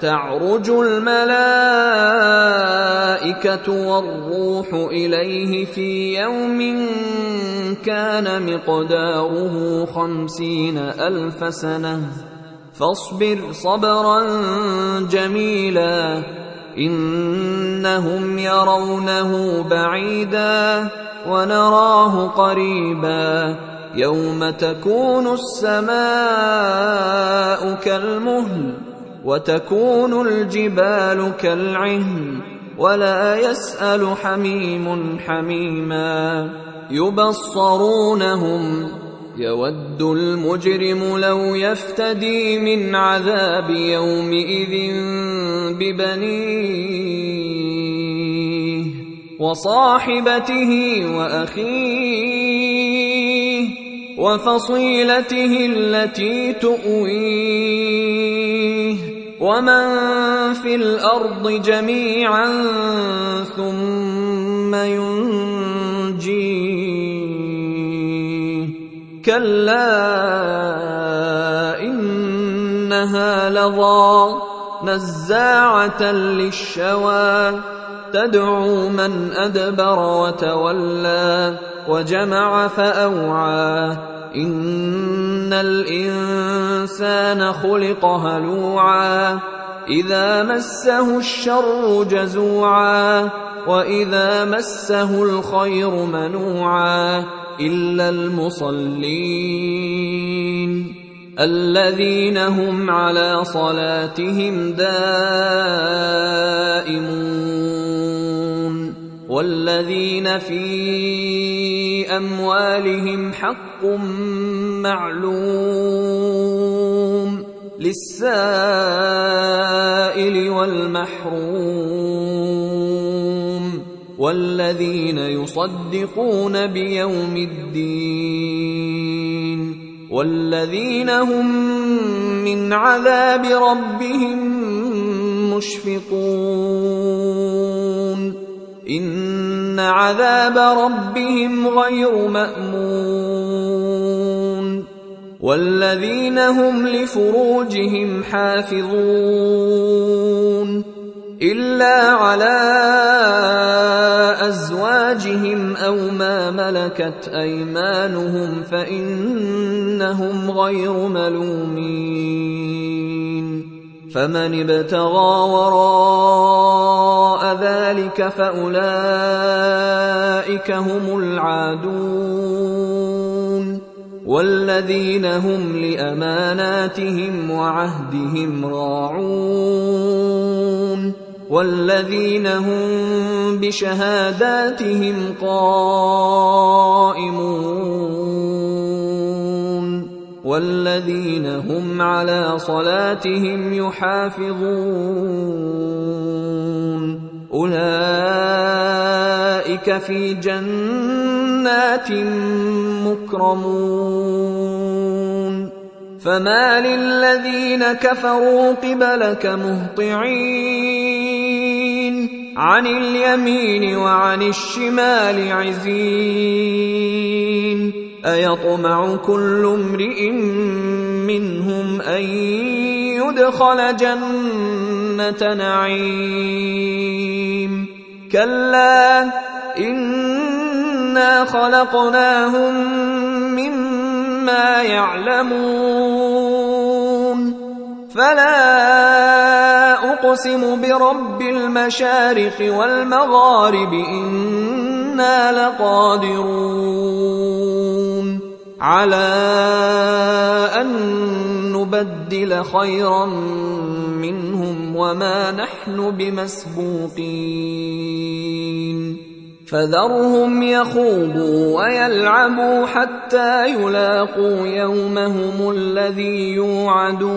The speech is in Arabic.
تعرج الملائكة والروح إليه في يوم كان مقداره خمسين ألف سنة. فاصبر صبرا جميلا إنهم يرونه بعيدا ونراه قريبا. يوم تكون السماء كالمهل وتكون الجبال كالعهن ولا يسأل حميم حميما يبصرونهم يود المجرم لو يفتدي من عذاب يومئذ ببنيه وصاحبته وأخيه وفصيلته التي تؤويه ومن في الأرض جميعا ثم ينجيه كلا انها لظى نزاعه للشوى تدعو من أدبر وتولى وجمع فأوعى. إن الإنسان خلق هلوعا. إذا مسه الشر جزوعا. وإذا مسه الخير منوعا. إلا المصلين الذين هم على صلاتهم دائمون. والذين في أموالهم حق معلوم للسائل والمحروم والذين يصدقون بيوم الدين والذين هم من عذاب ربهم مشفقون ان عذاب ربهم غير مامون والذين هم لفروجهم حافظون الا على ازواجهم أو ما ملكت ايمانهم فانهم غير ملومين فمن ابتغى وراء ذلك فأولئك هم العادون والذين هم لأماناتهم وعهدهم راعون والذين هم بشهاداتهم قائمون والذين هم على صلاتهم يحافظون أولئك في جنات مكرمون. فما للذين كفروا قبلك مهطعين. عن اليمين وعن الشمال عزين. أيطمع كل امرئ منهم أن يدخل جنة نعيم. كلا انا خلقناهم مما يعلمون. فلا اقسم برب المشارق والمغارب أنا لقادرون. على ان نبدل خيرا منهم وما نحن بمسبوقين. فذرهم يخوضوا ويلعبوا حتى يلاقوا يومهم الذي يوعدون.